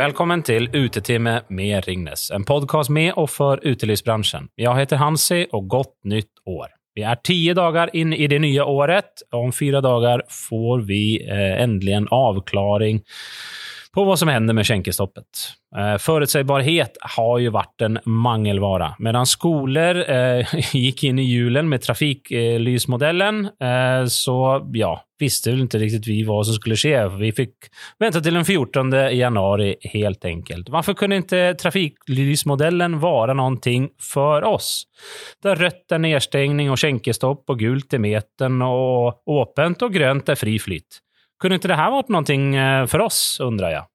Velkommen til Utetime med Ringnes, en podkast med og for utelivsbransjen. Jeg heter Hansi, og godt nytt år. Vi er ti dager inn i det nye året, om fire dager får vi eh, endelig en avklaring på hva som hender med skjenkestoppet. Eh, Forutsigbarhet har jo vært en mangelvare. Mens skoler eh, gikk inn i julen med trafikklysmodellen, eh, så ja, visste vel ikke riktig vi hva som skulle skje. Vi fikk vente til den 14. januari, helt enkelt. Hvorfor kunne ikke trafikklysmodellen være noe for oss? Der rødt er nedstengning og skjenkestopp, og gult er meten og åpent, og grønt er fri flyt. Kunne ikke det här vært noe for oss, undrer jeg.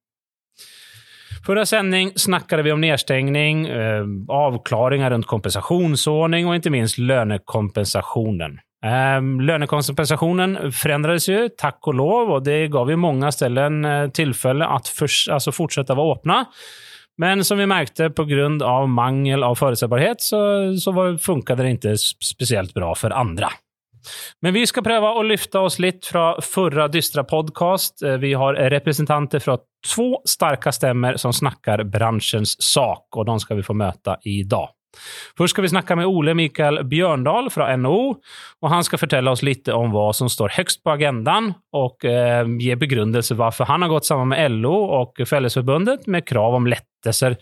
Förra sändning snackade vi om nedstängning, eh, avklaringar runt kompensationsordning och inte minst lönekompensationen. Eh, lönekompensationen förändrades ju, tack och lov, och det gav ju många ställen eh, tillfälle att för, alltså fortsätta vara öppna. Men som vi märkte, på grund av mangel av förutsägbarhet så, så var, funkade det inte speciellt bra för andra. Men vi skal prøve å løfte oss litt fra forrige dystre podkast. Eh, vi har representanter fra to sterke stemmer som snakker bransjens sak, og de skal vi få møte i dag. Først skal vi snakke med Ole Mikael Bjørndal fra NHO, og han skal fortelle oss litt om hva som står høyest på agendaen, og eh, gi begrunnelse hvorfor han har gått sammen med LO og Fellesforbundet med krav om lettelser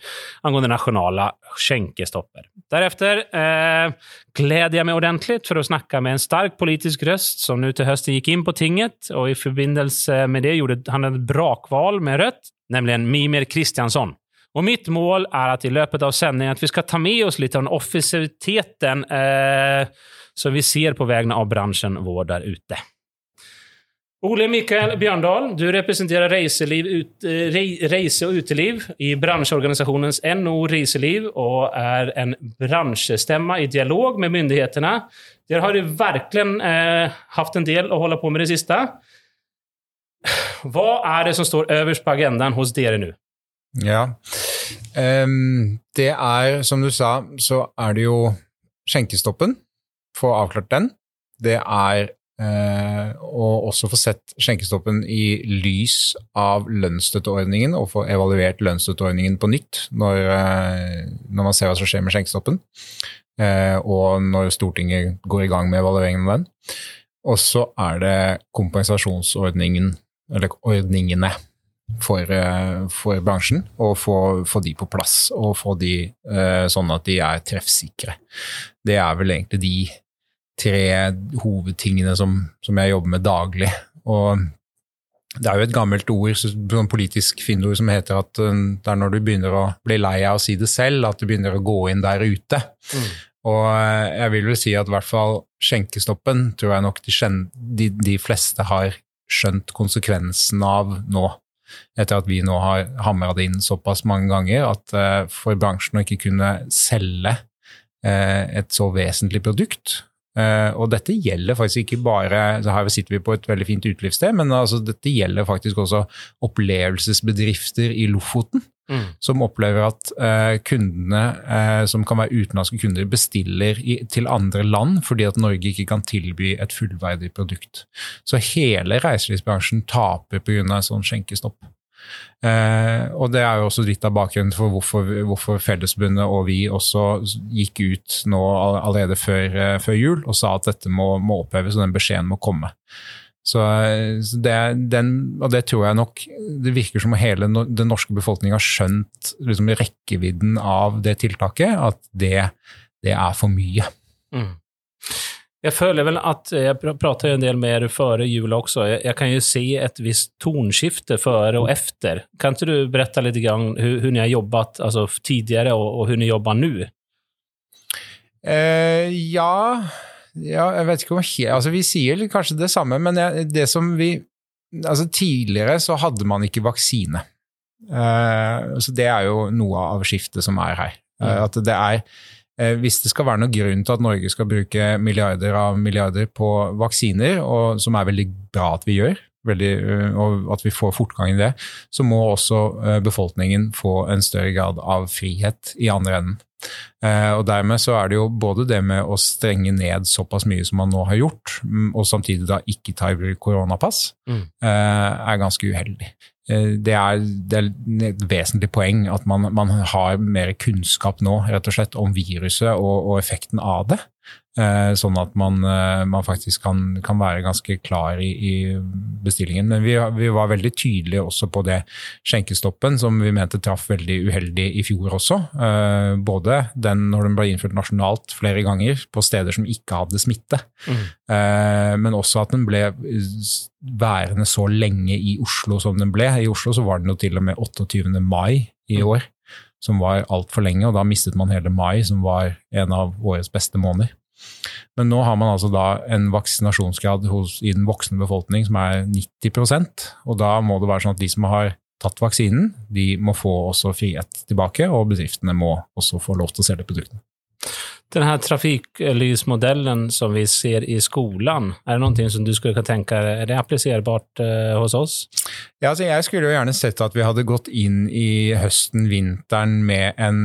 angående nasjonale skjenkestopper. Deretter eh, gleder jeg meg ordentlig for å snakke med en sterk politisk røst som nå til høsten gikk inn på tinget, og i forbindelse med det gjorde han et brakval med Rødt, nemlig Mimir Kristiansson. Og mitt mål er at i løpet av sendingen at vi skal ta med oss litt av den offensiviteten eh, som vi ser på vegne av bransjen vår der ute. Ole Mikael Bjørndal, du representerer reiseliv, ut, eh, reise og uteliv i bransjeorganisasjonens NO Reiseliv og er en bransjestemme i dialog med myndighetene. Dere har du virkelig eh, hatt en del å holde på med det siste. Hva er det som står øverst på agendaen hos dere nå? Ja. Um, det er, som du sa, så er det jo skjenkestoppen. Få avklart den. Det er uh, å også få sett skjenkestoppen i lys av lønnsstøtteordningen, og få evaluert lønnsstøtteordningen på nytt når, uh, når man ser hva som skjer med skjenkestoppen. Uh, og når Stortinget går i gang med evalueringen av den. Og så er det kompensasjonsordningen, eller ordningene, for, eh, for bransjen, og få, få, de på plass, og få de uh, sånn at de er treffsikre. Det er vel egentlig de tre hovedtingene som, som jeg jobber med daglig. Og det er jo et gammelt ord, sånn politisk finneord, som heter at eh, det er når du begynner å bli lei av å si det selv, at du begynner å gå inn der ute. Mm. Og jeg vil vel si at i hvert fall skjenkestoppen tror jeg nok de, de, de fleste har skjønt konsekvensen av nå etter at vi nå har hamra det inn såpass mange ganger at uh, for bransjen å ikke kunne selge uh, et så vesentlig produkt uh, Og dette gjelder faktisk ikke bare Her sitter vi på et veldig fint utelivssted, men altså, dette gjelder faktisk også opplevelsesbedrifter i Lofoten. Mm. Som opplever at eh, kundene, eh, som kan være utenlandske kunder, bestiller i, til andre land fordi at Norge ikke kan tilby et fullverdig produkt. Så hele reiselivsbransjen taper pga. sånn skjenkestopp. Eh, og Det er jo også litt av bakgrunnen for hvorfor, hvorfor, Fellesbundet og vi også gikk ut nå allerede før, eh, før jul og sa at dette må, må oppheves og den beskjeden må komme. Så, det, den, og det tror jeg nok Det virker som om hele den norske befolkningen har skjønt liksom, rekkevidden av det tiltaket, at det, det er for mye. Mm. Jeg føler vel at Jeg pratet en del med dere før jul også. Jeg, jeg, kan jo se et visst tonskifte før og etter. Kan ikke du berette litt hvordan dere har jobbet altså, tidligere, og, og hvordan dere jobber nå? Eh, ja ja, jeg vet ikke om helt Altså, vi sier kanskje det samme, men det som vi Altså, tidligere så hadde man ikke vaksine. Uh, så det er jo noe av skiftet som er her. Uh, at det er uh, Hvis det skal være noen grunn til at Norge skal bruke milliarder av milliarder på vaksiner, og som er veldig bra at vi gjør, veldig, og at vi får fortgang i det, så må også befolkningen få en større grad av frihet i andre enden. Eh, og Dermed så er det jo både det med å strenge ned såpass mye som man nå har gjort, mm, og samtidig da ikke ta i bruk koronapass, mm. Eh, er ganske uheldig. eh, det er, det er et vesentlig poeng at man, man, har mer kunnskap nå rett og slett om viruset og, og effekten av det. Eh, sånn at man, eh, man faktisk kan, kan, være ganske klar i, i bestillingen. Men vi, vi, var veldig tydelige også på det skjenkestoppen, som vi mente traff veldig uheldig i fjor også. Eh, både den når den ble innført nasjonalt flere ganger på steder som ikke hadde smitte, mm. men også at den ble værende så lenge i Oslo som den ble. I Oslo så var den jo til og med 28. mai i mm. år, som var altfor lenge, og da mistet man hele mai, som var en av årets beste måneder. Men nå har man altså da en vaksinasjonsgrad hos, i den voksne befolkning som er 90% og da må det være sånn at de som har tatt vaksinen, de må få også frihet tilbake, og bedriftene må også få lov til å selge produktene. Denne trafikklysmodellen som vi ser i skolen, er det noe som du skulle kan tenke er det appliserbart uh, hos oss? Ja, altså jeg skulle jo gjerne sett at vi hadde gått inn i høsten, vinteren med en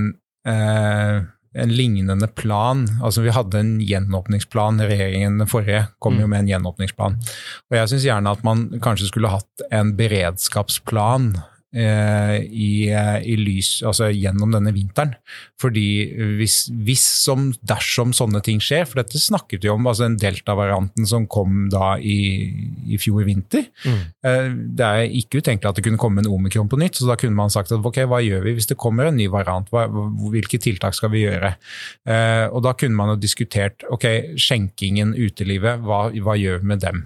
uh, en lignende plan. Altså Vi hadde en gjenåpningsplan. Regjeringen forrige kom jo mm. med en gjenåpningsplan. Og Jeg syns gjerne at man kanskje skulle hatt en beredskapsplan i, eh, i, lys, altså gjennom denne vinteren. Fordi hvis, hvis som, dersom sånne ting skjer, for dette snakket vi om, altså den delta-varianten som kom da i, i fjor vinter. Mm. Eh, det er ikke utenkelig at det kunne komme en omikron på nytt, så da kunne man sagt at ok, hva gjør vi hvis det kommer en ny variant, hva, hvilke tiltak skal vi gjøre? Og da kunne man jo diskutert ok, skjenkingen, utelivet, hva, hva gjør vi med dem?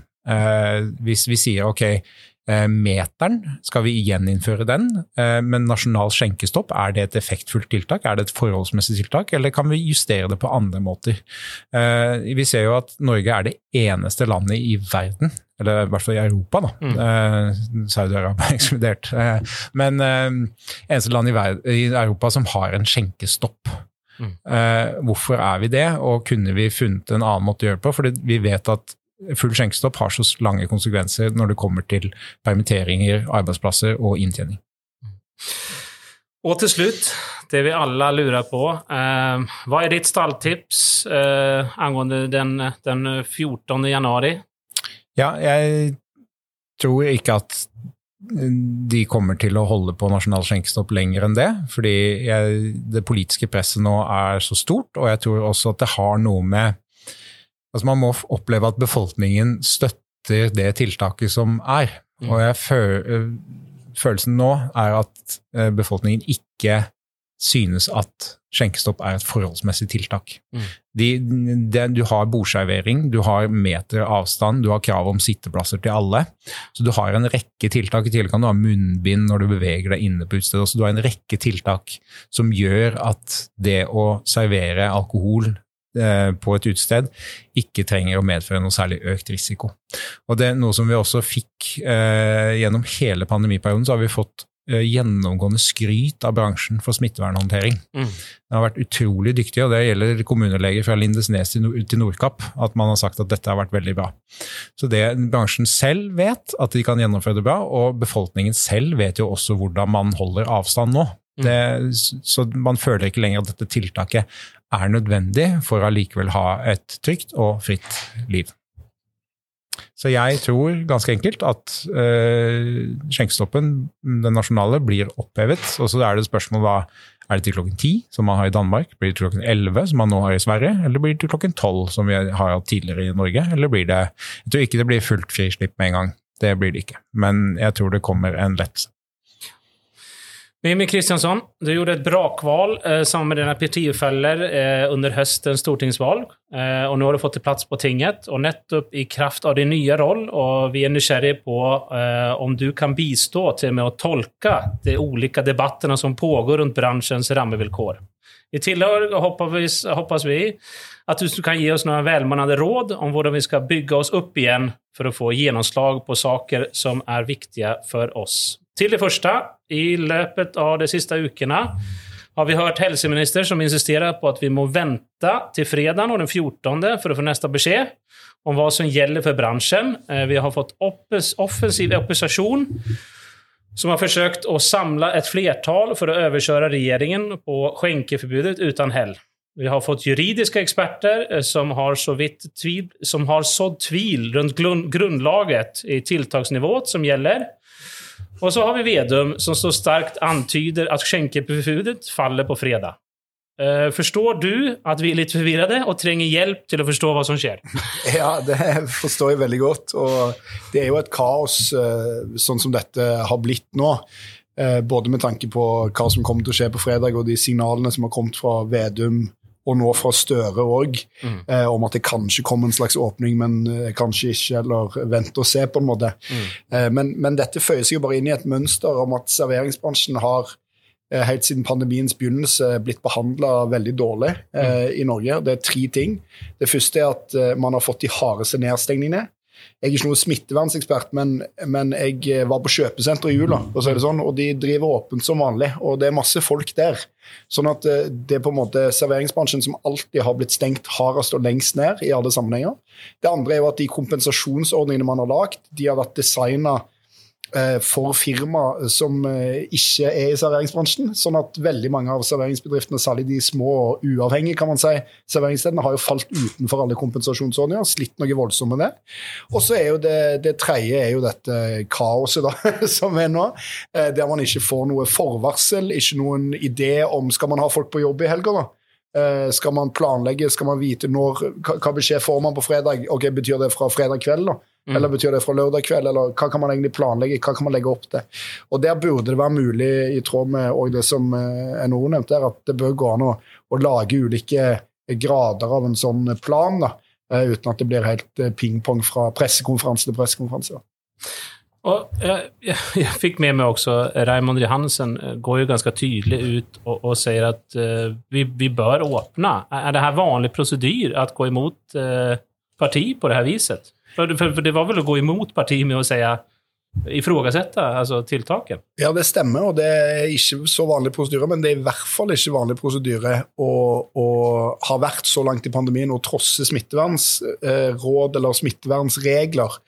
Hvis vi sier ok, Eh, meteren, skal vi gjeninnføre den? Eh, men nasjonal skjenkestopp, er det et effektfullt tiltak? Er det et forholdsmessig tiltak, eller kan vi justere det på andre måter? Eh, vi ser jo at Norge er det eneste landet i verden, eller i hvert fall i Europa, da. Mm. Saudi-Arabia ekskludert. Men eneste land i Europa som har en skjenkestopp. Mm. hvorfor er vi det, og kunne vi funnet en annen måte å gjøre det på? Fordi vi vet at full skjenkestopp har så lange konsekvenser når det kommer til permitteringer, arbeidsplasser og inntjening. Og til slutt, det vi alle lurer på. Eh, hva er ditt stalltips eh, angående den, den 14. januari? Ja, jeg tror ikke at de kommer til å holde på nasjonal skjenkestopp lenger enn det. Fordi jeg, det politiske presset nå er så stort, og jeg tror også at det har noe med Altså man må oppleve at befolkningen støtter det tiltaket som er. Mm. Og jeg føler, følelsen nå er at befolkningen ikke synes at skjenkestopp er et forholdsmessig tiltak. Mm. De, de, du har bordservering, du har meter avstand, du har krav om sitteplasser til alle. Så du har en rekke tiltak. I tillegg kan du ha munnbind når du beveger deg inne på utstedet. Så du har en rekke tiltak som gjør at det å servere alkohol på et utested ikke trenger å medføre noe særlig økt risiko. Og det er noe som vi også fikk eh, gjennom hele pandemiperioden, så har vi fått eh, gjennomgående skryt av bransjen for smittevernhåndtering. Mm. Den har vært utrolig dyktig, og det gjelder kommuneleger fra Lindesnes til Nordkapp, at man har sagt at dette har vært veldig bra. Så det bransjen selv vet, at de kan gjennomføre det bra, og befolkningen selv vet jo også hvordan man holder avstand nå. Mm. Det, så man føler ikke lenger at dette tiltaket er nødvendig for å allikevel ha et trygt og fritt liv. Så jeg tror ganske enkelt at øh, skjenkestoppen, den nasjonale, blir opphevet. Og så er det spørsmål da er det til klokken ti, som man har i Danmark? Blir det til klokken elleve, som man nå har i Sverige? Eller blir det til klokken tolv, som vi har hatt tidligere i Norge? Eller blir det Jeg tror ikke det blir fullt frislipp med en gang. Det blir det ikke. Men jeg tror det kommer en lettelse. Mimmi Kristiansson, du gjorde et brakval eh, sammen med dine partifeller eh, under høstens stortingsvalg. Eh, og nå har du fått til plass på tinget. Og nettopp i kraft av din nye rolle, og vi er nysgjerrige på eh, om du kan bistå til med å tolke de ulike debattene som pågår rundt bransjens rammevilkår. I tillegg håper vi at du kan gi oss noen velmenende råd om hvordan vi skal bygge oss opp igjen for å få gjennomslag på saker som er viktige for oss. Til det første, i løpet av de siste ukene har vi hørt helseminister som insisterer på at vi må vente til fredag den 14. for å få neste beskjed om hva som gjelder for bransjen. Eh, vi har fått offensiv opposisjon som har forsøkt å samle et flertall for å overkjøre regjeringen på skjenkeforbudet uten hell. Vi har fått juridiske eksperter eh, som har, så tvil, som har sådd tvil rundt grunnlaget i tiltaksnivået som gjelder. Og så har vi Vedum som så starkt antyder at skjenkeforbudet faller på fredag. Uh, forstår du at vi er litt forvirrede og trenger hjelp til å forstå hva som skjer? Ja, det forstår jeg veldig godt. Og det er jo et kaos uh, sånn som dette har blitt nå. Uh, både med tanke på hva som kommer til å skje på fredag, og de signalene som har kommet fra Vedum og nå fra Støre òg, mm. eh, om at det kanskje kommer en slags åpning, men eh, kanskje ikke, eller vente og se, på en måte. Mm. Eh, men, men, dette føyer seg jo bare inn i et mønster om at serveringsbransjen har Eh, helt siden pandemiens begynnelse blitt behandla veldig dårlig eh, mm. i Norge. Det er tre ting. Det første er at eh, man har fått de hardeste nedstengningene. Jeg er ikke noen smittevernsekspert, men, men, jeg eh, var på kjøpesenter i jula, og, så sånn, og de driver åpent som vanlig. Og det er masse folk der. Sånn at det er på en måte serveringsbransjen som alltid har blitt stengt hardest og lengst ned i alle sammenhenger. Det andre er jo at de kompensasjonsordningene man har lagd, de har vært designa Eh, for firma som eh, ikke er i serveringsbransjen. Sånn at veldig mange av serveringsbedriftene, særlig de små og uavhengige, kan man si, serveringsstedene, har jo falt utenfor alle kompensasjonsordninger, slitt noe voldsomt med det. Og så er jo det, det tredje er jo dette kaoset da, som er nå, eh, der man ikke får noe forvarsel, ikke noen idé om skal man ha folk på jobb i helga. da? Skal man planlegge, skal man vite når, hva beskjed får man på fredag? Ok, Betyr det fra fredag kveld? da? Mm. Eller betyr det fra lørdag kveld, eller hva kan man egentlig planlegge, hva kan man legge opp til? Og Der burde det være mulig, i tråd med det som eh, NHO nevnte, her, at det bør gå an å, å, lage ulike grader av en sånn plan, da, eh, uten at det blir helt eh, pingpong fra pressekonferanse til pressekonferanse. Og jeg, jeg, jeg, fikk med meg også Raymond Johansen går jo ganske tydelig ut og, og sier at uh, vi, vi, bør åpne. Er det her vanlig prosedyr å gå imot uh, parti på det her viset? For, för, för det var vel å gå imot partiet med å si ifrågasette altså tiltaket? Ja, det stemmer, og det er ikke så vanlig prosedyre. Men det er i hvert fall ikke vanlig prosedyre å, å ha vært så langt i pandemien og trosse smittevernråd eller smittevernregler.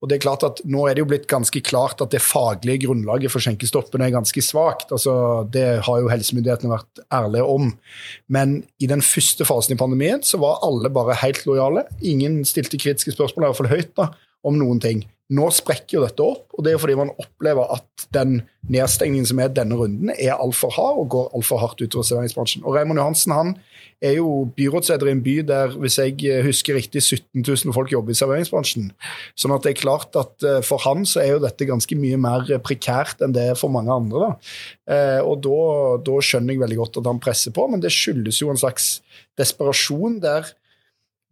Og det er klart at Nå er det jo blitt ganske klart at det faglige grunnlaget for skjenkestoppen er ganske svakt. Altså, det har jo helsemyndighetene vært ærlige om. Men i den første fasen i pandemien så var alle bare helt lojale. Ingen stilte kritiske spørsmål, i hvert fall høyt, da, om noen ting. Nå sprekker jo dette opp, og det er fordi man opplever at den nedstengningen som er denne runden, er altfor hard og går altfor hardt utover serveringsbransjen. Og Raymond Johansen han er jo byrådsleder i en by der hvis jeg husker riktig, 17 000 folk jobber i serveringsbransjen. Sånn at det er klart at eh, for han så er jo dette ganske mye mer prekært enn det er for mange andre. Da. Eh, og da, da skjønner jeg veldig godt at han presser på, men det skyldes jo en slags desperasjon der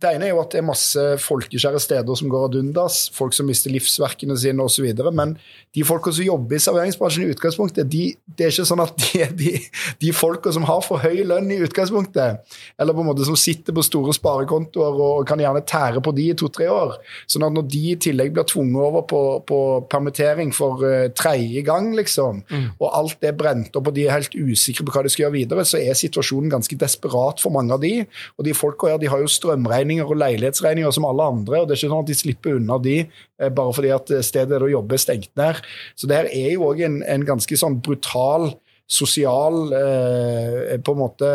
det ene er jo at det er masse folkeskjære steder som går ad undas, folk som mister livsverkene sine osv. Men de folka som jobber i serveringsbransjen i utgangspunktet, de, det er ikke sånn at de er de, de folka som har for høy lønn i utgangspunktet, eller på en måte som sitter på store sparekontoer og kan gjerne tære på de i to-tre år. Sånn at når de i tillegg blir tvunget over på, på permittering for uh, tredje gang, liksom, mm. og alt er brent opp og de er helt usikre på hva de skal gjøre videre, så er situasjonen ganske desperat for mange av de. Og de folka her, de har jo strømregning strømregninger og leilighetsregninger som alle andre. og Det er ikke sånn at de slipper unna de eh, bare fordi at stedet der de jobber, er stengt ned. Så det her er jo òg en, en, ganske sånn brutal sosial eh, på en måte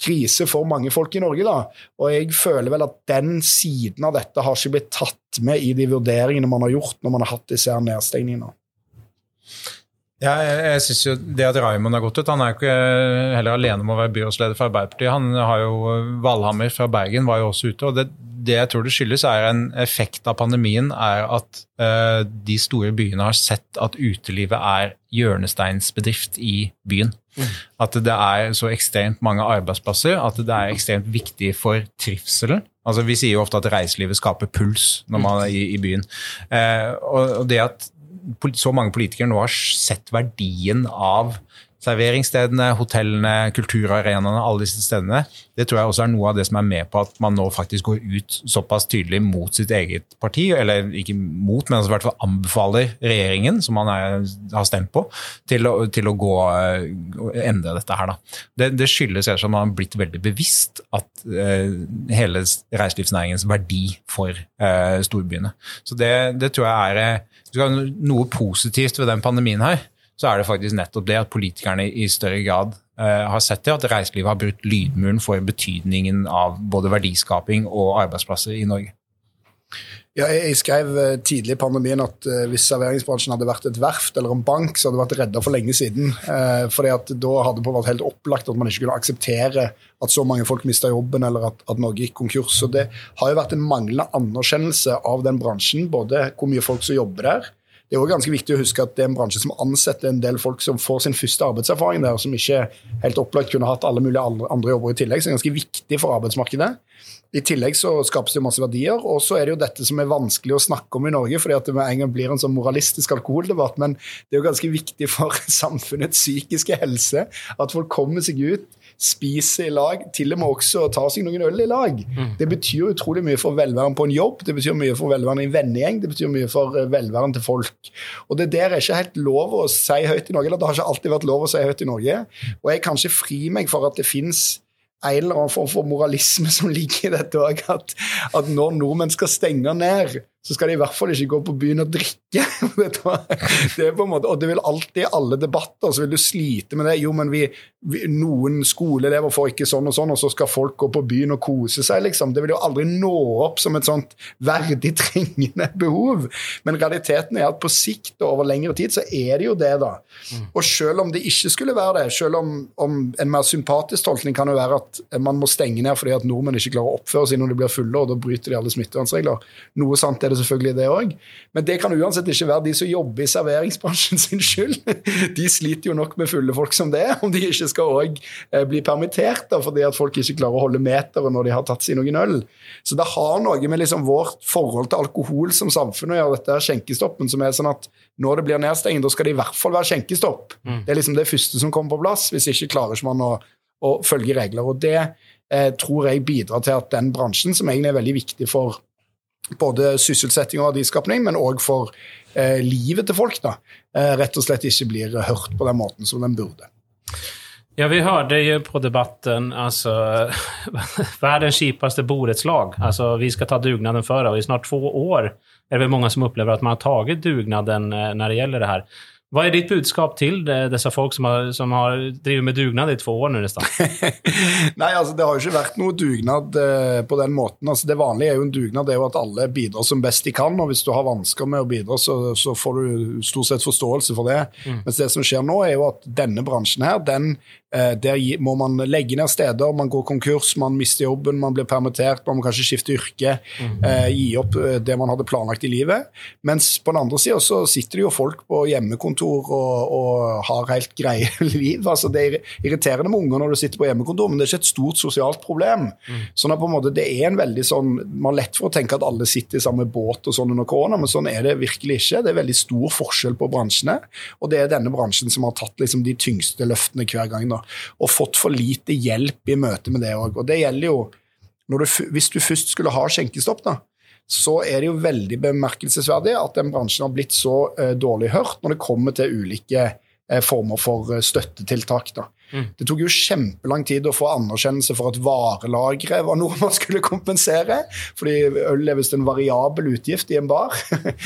krise for mange folk i Norge. da. Og jeg føler vel at den siden av dette har ikke blitt tatt med i de vurderingene man har gjort når man har hatt disse her nedstengningene. Ja, jeg, jeg synes jo Det at Raymond har gått ut Han er jo ikke heller alene om å være byrådsleder for Arbeiderpartiet. Han har jo Valhammer fra Bergen var jo også ute. og det, det jeg tror det skyldes, er en effekt av pandemien, er at uh, de store byene har sett at utelivet er hjørnesteinsbedrift i byen. Mm. At det er så ekstremt mange arbeidsplasser, at det er ekstremt viktig for trivselen. Altså, vi sier jo ofte at reiselivet skaper puls når man er i, i byen. Uh, og det at så mange politikere nå har sett verdien av serveringsstedene, hotellene, kulturarenaene, alle disse stedene. Det tror jeg også er noe av det som er med på at man nå faktisk går ut såpass tydelig mot sitt eget parti, eller ikke mot, men altså i hvert fall anbefaler regjeringen, som man er, har stemt på, til å, til å gå eh, endre dette her. Da. Det, det skyldes at man har blitt veldig bevisst at eh, hele reiselivsnæringens verdi for eh, storbyene. Så det, det tror jeg er noe positivt ved den pandemien her, så er det faktisk nettopp det at politikerne i større grad uh, har sett det, at reiselivet har brutt lydmuren for betydningen av både verdiskaping og arbeidsplasser i Norge. Ja, jeg skrev eh, tidlig i pandemien at uh, hvis serveringsbransjen hadde vært et verft eller en bank, så hadde det vært redda for lenge siden. Fordi at Da hadde det vært helt opplagt at man ikke kunne akseptere at så mange folk mista jobben eller at, at, Norge gikk konkurs. Så Det har jo vært en manglende anerkjennelse av den bransjen, både hvor mye folk som jobber der. Det er også ganske viktig å huske at det er en bransje som ansetter en del folk som får sin første arbeidserfaring der, som ikke helt opplagt kunne hatt alle mulige andre jobber i tillegg. Så det er ganske viktig for arbeidsmarkedet. I tillegg så skapes det masse verdier, og så er det jo dette som er vanskelig å snakke om i Norge, fordi at det med en gang blir en sånn moralistisk alkoholdebatt, men det er jo ganske viktig for samfunnets psykiske helse at folk kommer seg ut spiser i lag, til og med også ta seg noen øl i lag. Mm. Det betyr utrolig mye for velværen på en jobb, det betyr mye for velværen i en vennegjeng, det betyr mye for eh, velværen til folk. Og Det der er ikke helt lov å si høyt i Norge, eller det har ikke alltid vært lov å si høyt i Norge. Og jeg kan ikke fri meg for at det fins en eller annen form for moralisme som ligger i dette òg. At, at, når nordmenn skal stenge ned, så skal de i hvert fall ikke gå på byen og drikke. Det er på en måte, og det vil alltid i alle debatter så vil du slite med det. Jo, men vi, vi, noen skoleelever får ikke sånn og sånn, og så skal folk gå på byen og kose seg. liksom. Det vil jo aldri nå opp som et sånt verdig trengende behov. Men realiteten er at på sikt og over lengre tid så er det jo det, da. Mm. Og selv om det ikke skulle være det, selv om, om en mer sympatisk tolkning kan jo være at man må stenge ned fordi at nordmenn ikke klarer å oppføre seg når de blir fulle, og da bryter de alle smittevernregler. Noe sant er det selvfølgelig, det òg. Men det kan uansett ikke være de som jobber i serveringsbransjen sin skyld. De sliter jo nok med fulle folk som det, om de ikke skal òg eh, bli permittert da, fordi at folk ikke klarer å holde meteret når de har tatt seg noen øl. Så det har noe med liksom vårt forhold til alkohol som samfunn å gjøre, dette skjenkestoppen, som er sånn at når det blir nedstenging, da skal det i hvert fall være skjenkestopp. Mm. Det er liksom det første som kommer på plass. Hvis ikke klarer man å, å følge regler. og det eh, tror jeg bidrar til at den bransjen, som egentlig er veldig viktig for både sysselsetting og verdiskapning, men òg for eh, livet til folk, da, eh, rett og slett ikke blir hørt på den måten som den burde. Ja, vi hørte jo på debatten altså, verdens kjipeste borettslag. Altså, vi skal ta dugnaden for det, og i snart to år er det vel mange som opplever at man har tatt dugnaden eh, når det gjelder det her. Hva er ditt budskap til disse folk som har, som har drevet med dugnad i to år nå nesten? Nei, altså det har jo ikke vært noe dugnad eh, på den måten. Altså Det vanlige er jo en dugnad det er jo at alle bidrar som best de kan. og Hvis du har vansker med å bidra, så, så får du stort sett forståelse for det. Mm. Mens det som skjer nå, er jo at denne bransjen her, den Eh, der må man legge ned steder, man går konkurs, man mister jobben, man blir permittert, man må kanskje skifte yrke, mm. gi opp eh, det man hadde planlagt i livet. Mens på den andre sida så sitter det jo folk på hjemmekontor og, og har helt greie liv. Altså Det er irriterende med unger når du sitter på hjemmekontor, men det er ikke et stort sosialt problem. Mm. Sånn at på en måte det er en veldig sånn Man har lett for å tenke at alle sitter i samme båt og sånn under korona, men sånn er det virkelig ikke. Det er veldig stor forskjell på bransjene, og det er denne bransjen som har tatt liksom de tyngste løftene hver gang. da og fått for lite hjelp i møte med det òg. Og det gjelder jo du, Hvis du først skulle ha skjenkestopp, da, så er det jo veldig bemerkelsesverdig at den bransjen har blitt så uh, dårlig hørt når det kommer til ulike uh, former for uh, støttetiltak. Mm. Det tok jo kjempelang tid å få anerkjennelse for at varelagre var noe man skulle kompensere. Fordi øl er visst en variabel utgift i en bar.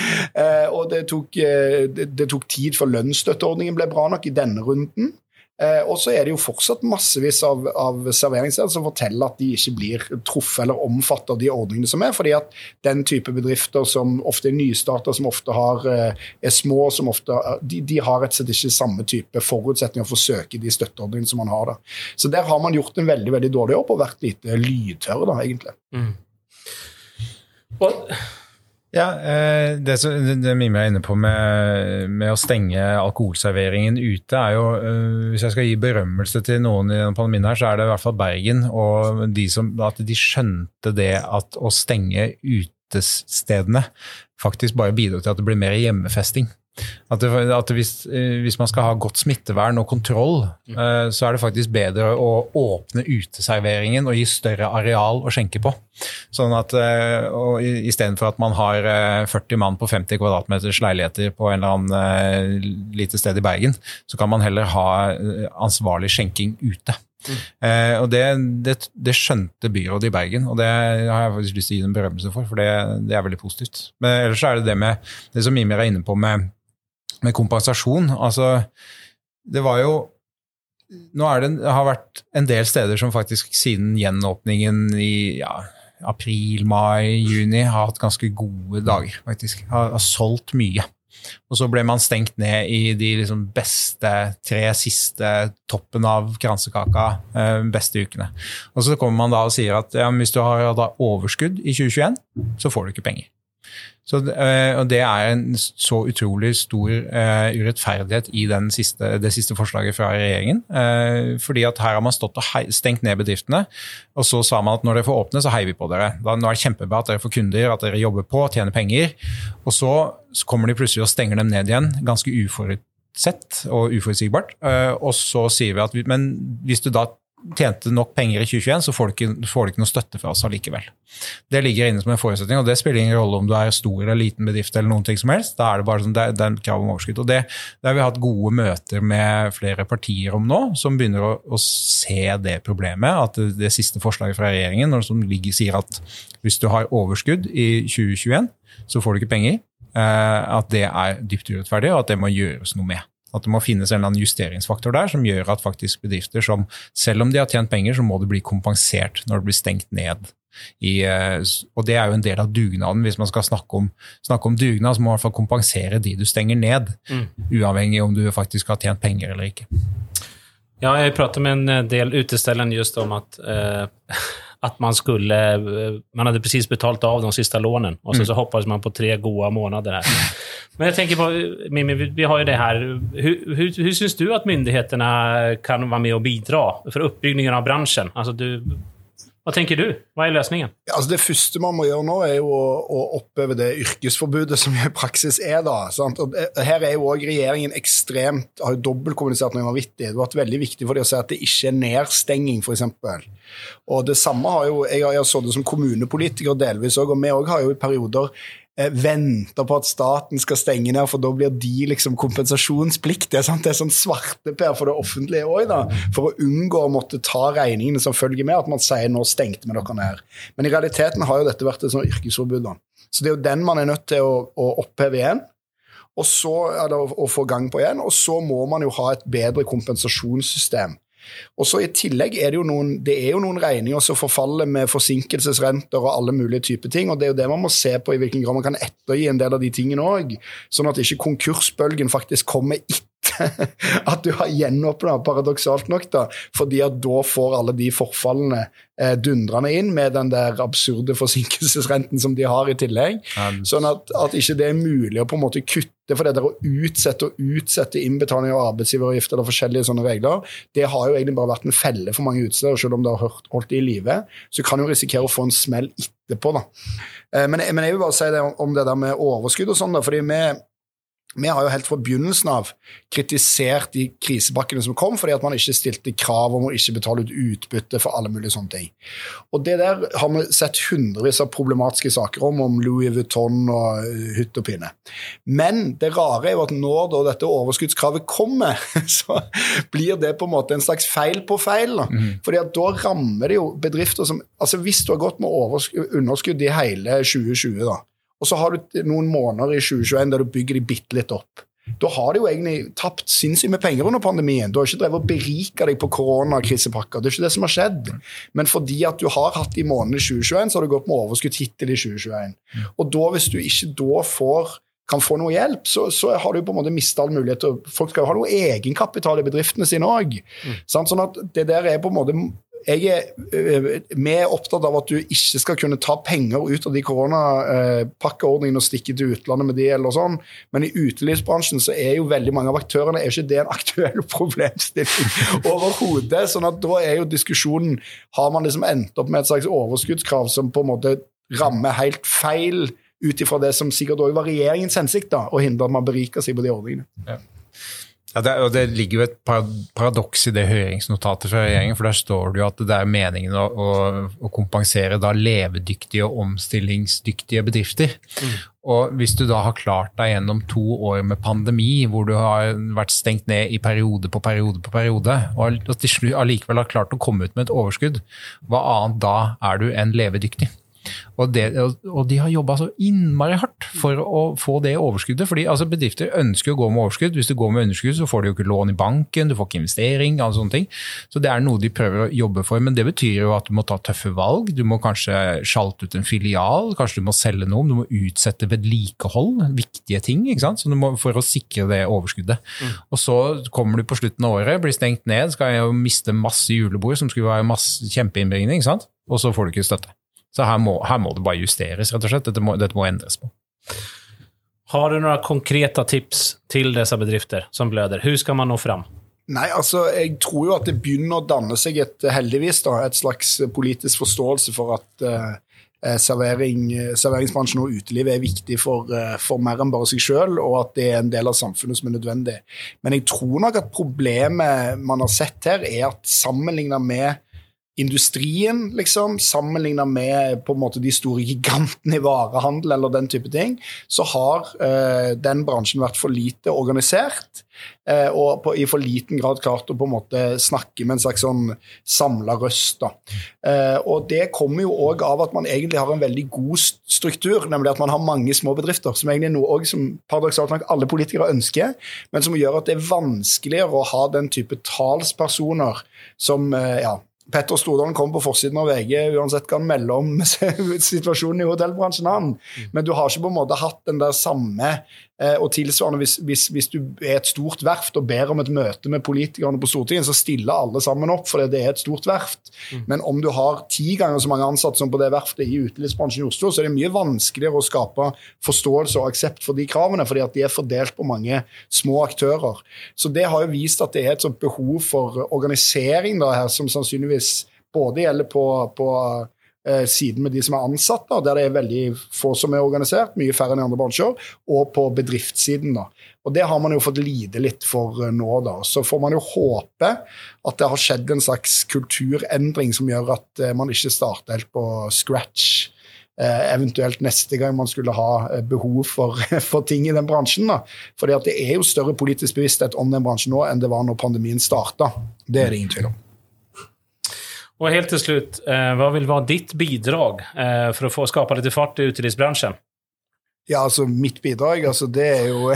og det tok, det, det tok, tid før lønnsstøtteordningen ble bra nok i denne runden. Eh, og så er det jo fortsatt massevis av, av serveringssteder som forteller at de ikke blir truffet eller omfattet av de ordningene som er, fordi at den type bedrifter som ofte er nystarter, som ofte har, eh, er små, som ofte, de, de har rett og slett ikke samme type forutsetninger for å søke de støtteordningene som man har. da. Så der har man gjort en veldig veldig dårlig jobb og vært lite lydtørre, da, egentlig. Mm. Og ja, eh, Det, det Mime er inne på med, med, å stenge alkoholserveringen ute, er jo eh, Hvis jeg skal gi berømmelse til noen i denne pandemien, her, så er det i hvert fall Bergen. Og de som, at de skjønte det at å stenge utestedene faktisk bare bidro til at det blir mer hjemmefesting. At, det, at hvis, eh, hvis, man skal ha godt smittevern og kontroll, mm. uh, så er det faktisk bedre å åpne uteserveringen og gi større areal å skjenke på. Sånn at uh, Istedenfor at man har uh, 40 mann på 50 kvadratmeters leiligheter på en eller annen lite sted i Bergen, så kan man heller ha ansvarlig skjenking ute. Mm. Eh, og det, det, det, skjønte byrådet i Bergen, og det har jeg faktisk lyst til å gi dem berømmelse for, for det, det er veldig positivt. Men ellers er det det med det som Mimir er inne på med med kompensasjon. Altså, det var jo Nå det, det har vært en del steder som faktisk siden gjenåpningen i ja, april, mai, juni har hatt ganske gode dager, faktisk. Har, har solgt mye. Og så ble man stengt ned i de liksom beste tre siste toppen av kransekaka eh, beste ukene. Og så kommer man da og sier at ja, hvis du har overskudd i 2021, så får du ikke penger. Så, uh, og Det er en så utrolig stor uh, urettferdighet i siste, det siste forslaget fra regjeringen. Uh, fordi at Her har man stått og hei, stengt ned bedriftene, og så sa man at når dere får åpne, så heier vi på dere. Da, nå er det kjempebra at dere får kunder, at dere jobber på, tjener penger. Og så, så kommer de plutselig og stenger dem ned igjen, ganske uforutsett og uforutsigbart. og så sier vi at vi, men hvis du da tjente nok penger i 2021, så får du, ikke, får du ikke noe støtte fra oss allikevel. Det ligger inne som en forutsetning, og det spiller ingen rolle om du er stor eller liten bedrift. eller noen ting som helst, Da er det bare sånn, det, det er krav om overskudd. og det, det, har vi hatt gode møter med flere partier om nå, som begynner å, å se det problemet. At det, det, siste forslaget fra regjeringen som ligger, sier at hvis du har overskudd i 2021, så får du ikke penger. Eh, at det er dypt urettferdig, og at det må gjøres noe med. At det må finnes en eller annen justeringsfaktor der som gjør at faktisk bedrifter som, selv om de har tjent penger, så må det bli kompensert når det blir stengt ned. I, eh, og det er jo en del av dugnaden. Hvis man skal snakke om, snakke om dugnad, så må man i hvert fall kompensere de du stenger ned. Mm. Uavhengig om du faktisk har tjent penger eller ikke. Ja, jeg prater med en del utestillere just om at eh, att man skulle, man hade precis betalt av de sista lånen och så, mm. så hoppades man på tre goda månader här. Men jag tänker på, Mimmi, vi har ju det här. Hur, hur, hur syns du att myndigheterna kan vara med och bidra för uppbyggningen av branschen? Alltså du, hva tenker du? Hva er løsningen? Altså det første man må gjøre nå, er jo å, å oppheve det yrkesforbudet som i praksis er. da. Sant? Og her er jo også regjeringen ekstremt, har jo dobbeltkommunisert noe vanvittig. Det har vært veldig viktig for dem å si at det ikke er nedstenging, f.eks. Og det samme har jo, Jeg har sittet som kommunepolitiker delvis òg, og vi òg har jo i perioder eh, venter på at staten skal stenge ned, for da blir de liksom kompensasjonspliktige. Sant? Det er sånn svarteper for det offentlige òg, for å unngå å måtte ta regningene som følger med at man sier nå stengte vi dere ned. Men i realiteten har jo dette vært et sånt yrkesforbud. Da. Så det er jo den man er nødt til å, å oppheve igjen. Og så, eller å få gang på igjen, og så må man jo ha et bedre kompensasjonssystem. Og så I tillegg er det jo noen, det er jo noen regninger som forfaller med forsinkelsesrenter og alle mulige typer ting. og Det er jo det man må se på i hvilken grad man kan ettergi en del av de tingene òg. Sånn at ikke konkursbølgen faktisk kommer etter at du har gjenåpna, paradoksalt nok, da, fordi at da får alle de forfallene eh, dundrende inn med den der absurde forsinkelsesrenten som de har i tillegg. Sånn at, at ikke det er mulig å på en måte kutte for det der å utsette og utsette innbetaling av arbeidsgiveravgift eller forskjellige sånne regler, det har jo egentlig bare vært en felle for mange utsteder. Selv om det har holdt det i live, så kan du risikere å få en smell etterpå. da. Eh, men, men, jeg vil bare si det om, om det der med overskudd og sånn, da, fordi vi vi har jo helt fra begynnelsen av kritisert de krisepakkene som kom, fordi at man ikke stilte krav om å ikke betale ut utbytte for alle mulige sånne ting. Og Det der har vi sett hundrevis av problematiske saker om, om Louis Vuitton og uh, hytt og pinne. Men det rare er jo at når da dette overskuddskravet kommer, så blir det på en måte en slags feil på feil. Da. Mm. Fordi at da rammer det jo bedrifter som altså Hvis du har gått med underskudd i hele 2020, da, og så har du noen måneder i 2021 der du bygger de bitte litt opp. Da har de jo egentlig tapt sinnssykt med penger under pandemien. Du har ikke drevet og berika deg på koronakrisepakker. Det er ikke det som har skjedd. Men fordi at du har hatt de månedene i 2021, så har du gått med overskudd hittil i 2021. Og da, hvis du ikke da får kan få noe hjelp, så, så har du på en måte mista all mulighet Folk skal jo ha noe egenkapital i bedriftene sine òg. Mm. Sånn at det der er på en måte jeg er, øh, vi er opptatt av at du ikke skal kunne ta penger ut av de koronapakkeordningene og stikke til utlandet med de, eller sånn. men i utelivsbransjen så er jo veldig mange av aktørene er ikke det en aktuell problemstilling overhodet. sånn at da er jo diskusjonen Har man liksom endt opp med et slags overskuddskrav som på en måte rammer helt feil, ut ifra det som sikkert òg var regjeringens hensikt, da, å hindre at man beriker seg på de ordningene? Ja. Ja, det, og det ligger jo et paradoks i det høringsnotatet fra regjeringen, for der står det jo at det er meningen å, å, å kompensere da levedyktige og omstillingsdyktige bedrifter. Mm. Og hvis du da har klart deg gjennom to år med pandemi, hvor du har vært stengt ned i periode på periode på periode, og til slutt allikevel har klart å komme ut med et overskudd, hva annet da er du enn levedyktig? Og, det, og de har jobba så innmari hardt for å få det overskuddet. fordi altså, Bedrifter ønsker å gå med overskudd. Hvis du går med underskudd, så får du jo ikke lån i banken, du får ikke investering. alle sånne ting. Så det er noe de prøver å jobbe for. Men det betyr jo at du må ta tøffe valg. Du må kanskje sjalte ut en filial, kanskje du må selge noe. Du må utsette vedlikehold, viktige ting ikke sant? Må, for å sikre det overskuddet. Mm. Og så kommer du på slutten av året, blir stengt ned, skal jo miste masse julebord som skulle være masse kjempeinnbringning, og så får du ikke støtte. Så her må, her må, det bare justeres, rett og slett. Dette må, dette må endres på. Har du noen konkrete tips til disse bedrifter som bløder? Hvordan skal man nå fram? Nei, altså, Jeg tror jo at det begynner å danne seg et heldigvis da, et slags politisk forståelse for at eh, servering, serveringsbransjen og utelivet er viktig for, uh, for mer enn bare seg sjøl, og at det er en del av samfunnet som er nødvendig. Men jeg tror nok at problemet man har sett her, er at sammenligna med industrien, liksom, sammenligna med på en måte de store gigantene i varehandel eller den type ting, så har eh, den bransjen vært for lite organisert. eh, og på, i for liten grad klart å på en måte snakke med en slags sånn samla røst. Uh, og det kommer jo òg av at man egentlig har en veldig god struktur, nemlig at man har mange små bedrifter, som egentlig er noe også, som paradoksalt nok alle politikere ønsker, men som gjør at det er vanskeligere å ha den type talspersoner som ja, Petter Stordalen kom på forsiden av VG uansett hva han melder om situasjonen i hotellbransjen. han. Mm. Men du har ikke på en måte hatt den der samme og tilsvarende, hvis, hvis, hvis, du er et stort verft og ber om et møte med politikerne på Stortinget, så stiller alle sammen opp for det er et stort verft. Mm. Men om du har ti ganger så mange ansatte som på det verftet i utelivsbransjen i Oslo, så er det mye vanskeligere å skape forståelse og aksept for de kravene, fordi at de er fordelt på mange små aktører. Så det har jo vist at det er et sånt behov for organisering da her, som sannsynligvis både gjelder på, på Eh, siden med de som er ansatt, da, der det er veldig få som er organisert, mye færre enn i andre bransjer, og på bedriftssiden. da. Og Det har man jo fått lide litt for eh, nå. da. Så får man jo håpe at det har skjedd en slags kulturendring som gjør at eh, man ikke starter helt på scratch. eventuelt neste gang man skulle ha behov for, for ting i den bransjen. da. Fordi at det er jo større politisk bevissthet om den bransjen nå enn det var når pandemien starta. Det er det ingen tvil om. Og helt til slutt, eh, hva vil være ditt bidrag eh, for å få skapa litt fart i utelivsbransjen? Ja, altså mitt bidrag, altså det er jo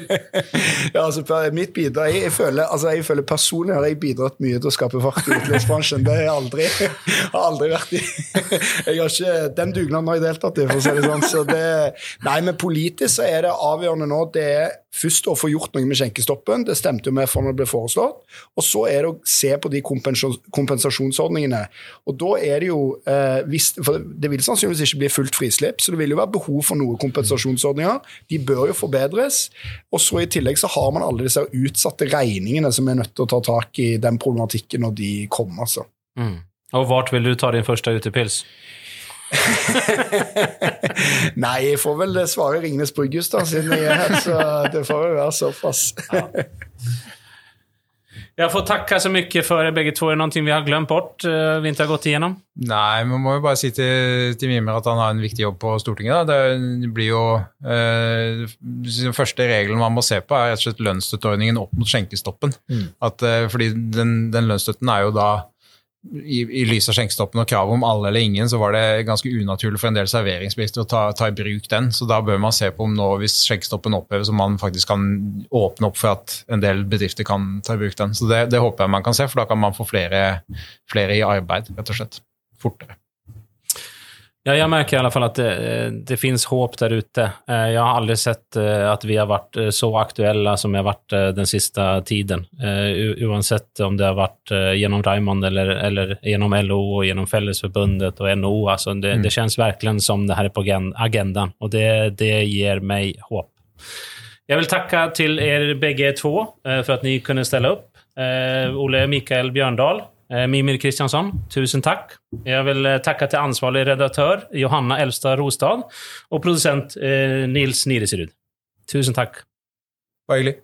Ja, altså mitt bidrag Jeg, føler, altså, jeg føler personlig har jeg bidratt mye til å skape fart i utelivsbransjen. Det har jeg aldri, har aldri vært i jeg har ikke, Den dugnaden har jeg deltatt i, for å si det sånn. Så det, nei, men politisk så er det avgjørende nå det er først å få gjort noe med skjenkestoppen. Det stemte jo med for når det ble foreslått. Og så er det å se på de kompensasjonsordningene. Og da er det jo eh, hvis, For det vil sannsynligvis ikke bli fullt frislipp, så det vil jo være behov for noen kompensasjonsordninger. De bør jo forbedres. Og så i tillegg så har man alle disse utsatte regningene som er nødt til å ta tak i den problematikken når de kommer. altså. Mm. Og hvor vil du ta din første utepils? Nei, jeg får vel svare Ringnes Brygghus, da, siden jeg er her. Så det får vel være såpass. ja. Jeg får takke så mye for begge to. Er det noe vi har glemt bort? Uh, vi ikke har gått igjennom? Nei, man må jo bare si til, til Mimer at han har en viktig jobb på Stortinget. Da. Det blir jo uh, Den første regelen man må se på, er rett og slett lønnsstøtteordningen opp mot skjenkestoppen. Mm. At, uh, fordi den, den lønnsstøtten er jo da i, i lys av skjenkestoppen og kravet om alle eller ingen, så var det ganske unaturlig for en del serveringsbedrifter å ta, ta, i bruk den. Så da bør man se på om nå, hvis skjenkestoppen oppheves, om man faktisk kan åpne opp for at en del bedrifter kan ta i bruk den. Så det, det håper jeg man kan se, for da kan man få flere, flere i arbeid, rett og slett. Fortere. Ja, jeg merker i alle fall at det, det finns håp der ute. Eh, jeg har aldri sett eh, at vi har vært eh, så aktuelle som vi har vært den siste tiden. Uansett om det har vært gjennom Raymond eller, eller gjennom LO og gjennom Fellesforbundet og NHO. Altså det, mm. det kjennes virkelig som det her er på agendaen, og det, det gir meg håp. Jeg vil takke til dere begge to for at dere kunne stille opp. Ole Mikael Bjørndal, Eh, Mimir Kristiansson, tusen takk. Jeg vil eh, takke til ansvarlig redaktør Johanna Elstad Rostad og produsent eh, Nils Niresrud. Tusen takk. Bare hyggelig.